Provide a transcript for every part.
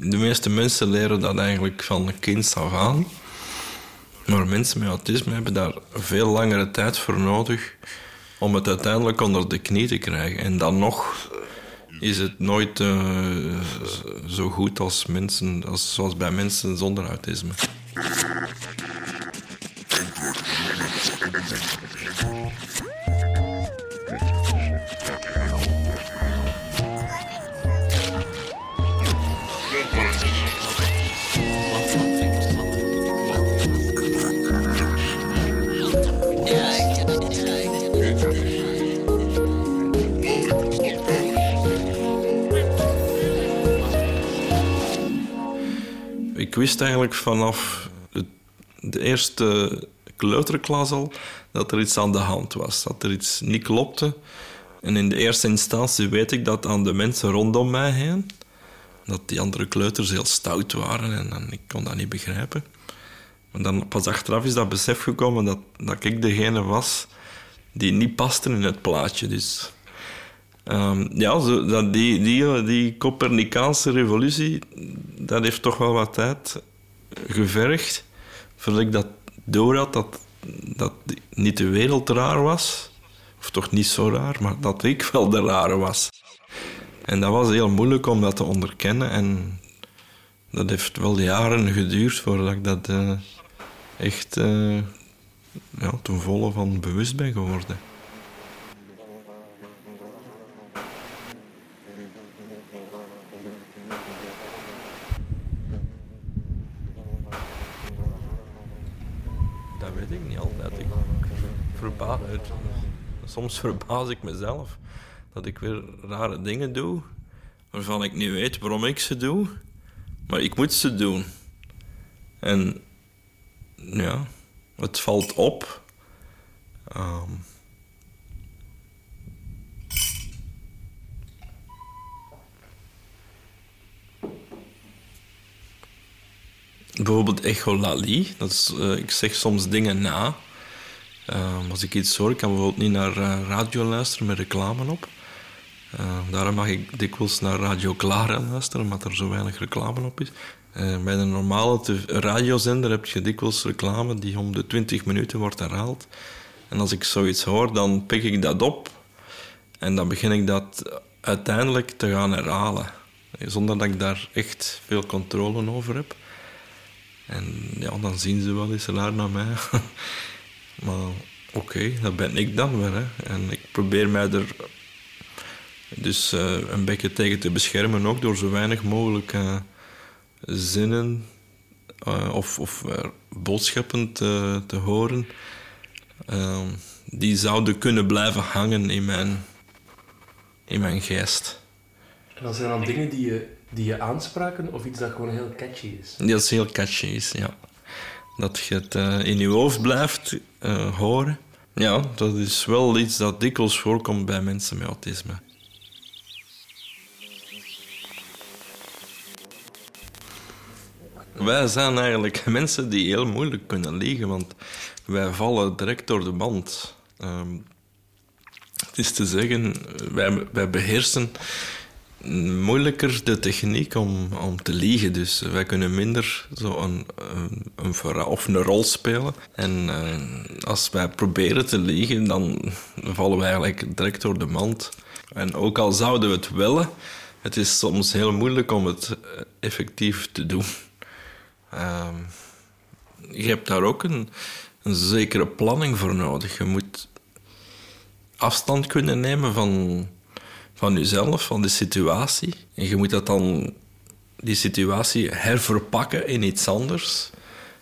De meeste mensen leren dat eigenlijk van kind af aan. Maar mensen met autisme hebben daar veel langere tijd voor nodig om het uiteindelijk onder de knie te krijgen. En dan nog is het nooit uh, zo goed als mensen, als, zoals bij mensen zonder autisme. Wist eigenlijk vanaf de, eerste kleuterklas al dat er iets aan de hand was. Dat er iets niet klopte. En in de eerste instantie weet ik dat aan de mensen rondom mij heen. Dat die andere kleuters heel stout waren en, en ik kon dat niet begrijpen. Maar dan pas achteraf is dat besef gekomen dat, dat ik degene was die niet paste in het plaatje. Dus um, ja, zo, dat die, die, die Copernicaanse revolutie, dat heeft toch wel wat tijd gevergd. Voordat ik dat door had, dat, dat niet de wereld raar was. Of toch niet zo raar, maar dat ik wel de rare was. En dat was heel moeilijk om dat te onderkennen. En dat heeft wel jaren geduurd voordat ik dat uh, echt uh, ja, ten volle van bewust ben geworden. Weet ik niet altijd. Ik verbaas, soms verbaas ik mezelf dat ik weer rare dingen doe waarvan ik niet weet waarom ik ze doe, maar ik moet ze doen. En ja, het valt op. Um, bijvoorbeeld echolalie. Dat is, uh, ik zeg soms dingen na. Uh, als ik iets hoor, kan bijvoorbeeld niet naar uh, radio luisteren met reclame op. Daarom mag ik dikwijls naar Radio Clara luisteren, omdat er zo weinig reclame op is. Bij een normale radiozender heb je dikwijls reclame die om de 20 minuten wordt herhaald. En als ik zoiets hoor, dan pik ik dat op. En dan begin ik dat uiteindelijk te gaan herhalen. Zonder dat ik daar echt veel controle over heb. En ja, dan zien ze wel eens raar naar mij. maar oké, okay, dat ben ik dan weer. Hè. En ik probeer mij er dus uh, een beetje tegen te beschermen ook door zo weinig mogelijk uh, zinnen uh, of, of boodschappen te, te horen die zouden kunnen blijven hangen in mijn, in mijn geest. En dat zijn dan dingen die je, die je aanspraken of iets dat gewoon heel catchy is? Dat is heel catchy is, ja. Dat je het in je hoofd blijft horen. Ja, dat is wel iets dat dikwijls voorkomt bij mensen met autisme. Wij zijn eigenlijk mensen die heel moeilijk kunnen liegen, want wij vallen direct door de band. Um, het is te zeggen, wij, wij beheersen moeilijker de techniek om, om te liegen. Dus wij kunnen minder zo een, een, of een rol spelen. En uh, als wij proberen te liegen, dan vallen wij eigenlijk direct door de mand. En ook al zouden we het willen, het is soms heel moeilijk om het effectief te doen. Uh, je hebt daar ook een, een zekere planning voor nodig. Je moet afstand kunnen nemen van, van jezelf, van de situatie. En je moet dat dan, die situatie herverpakken in iets anders.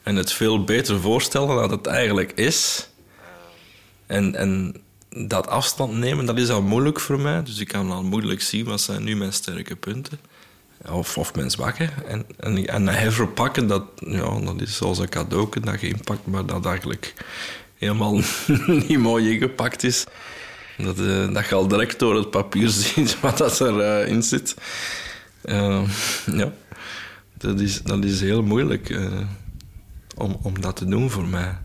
En het veel beter voorstellen dan het eigenlijk is. En, en dat afstand nemen, dat is al moeilijk voor mij. Dus ik kan al moeilijk zien wat zijn nu mijn sterke punten of, of mijn zwakke. En, en, en herverpakken, dat, ja, dat is zoals een cadeau dat je inpakt, maar dat eigenlijk helemaal niet mooi ingepakt is. Dat, uh, dat je al direct door het papier ziet wat dat erin uh, zit. Uh, ja, dat is, dat is heel moeilijk uh, om, om dat te doen voor mij.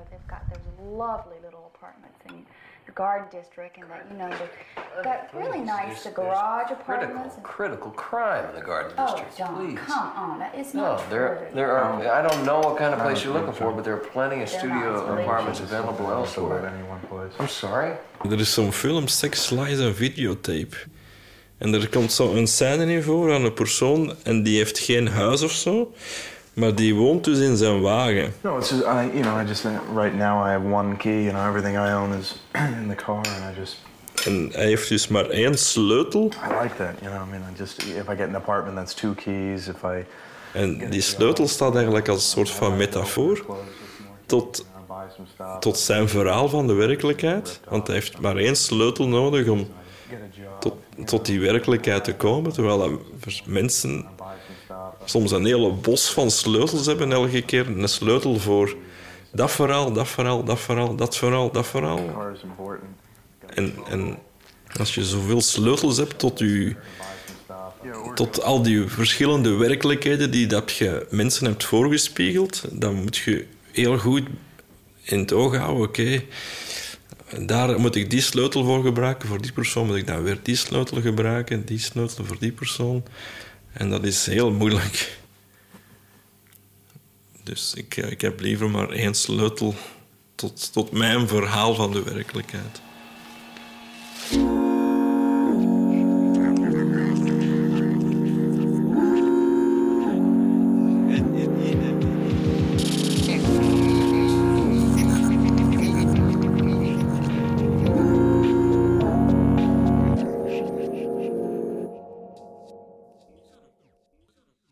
Know, they've got those lovely little apartments in the garden district and that you know the got really nice the garage Critical, apartments. and- critical crime in the Garden District. oh, District. Don, Please. come on, that is No, not there, true. there are. I don't know what kind of place you're looking for, but there are plenty of studio apartments available elsewhere. any one place. I'm sorry. Er is zo'n film, Sex, Lies en Videotape. En er komt zo een scène in voor aan een persoon en die heeft geen huis of zo, maar die woont dus in zijn wagen. No, it's just I. You know, I just right now I have one key, and everything I own is in the car, and I just En hij heeft dus maar één sleutel. I like that. You know, I mean, I just if I get an apartment, that's two keys. If I En die sleutel staat eigenlijk als een soort van metafoor tot, tot zijn verhaal van de werkelijkheid. Want hij heeft maar één sleutel nodig om tot, tot die werkelijkheid te komen. Terwijl mensen soms een hele bos van sleutels hebben, elke keer een sleutel voor dat verhaal, dat verhaal, dat verhaal, dat verhaal, dat verhaal. En, en als je zoveel sleutels hebt tot, je, tot al die verschillende werkelijkheden die dat je mensen hebt voorgespiegeld, dan moet je heel goed in het oog houden, oké, daar moet ik die sleutel voor gebruiken, voor die persoon moet ik dan weer die sleutel gebruiken, die sleutel voor die persoon. En dat is heel moeilijk. Dus ik, ik heb liever maar één sleutel tot, tot mijn verhaal van de werkelijkheid.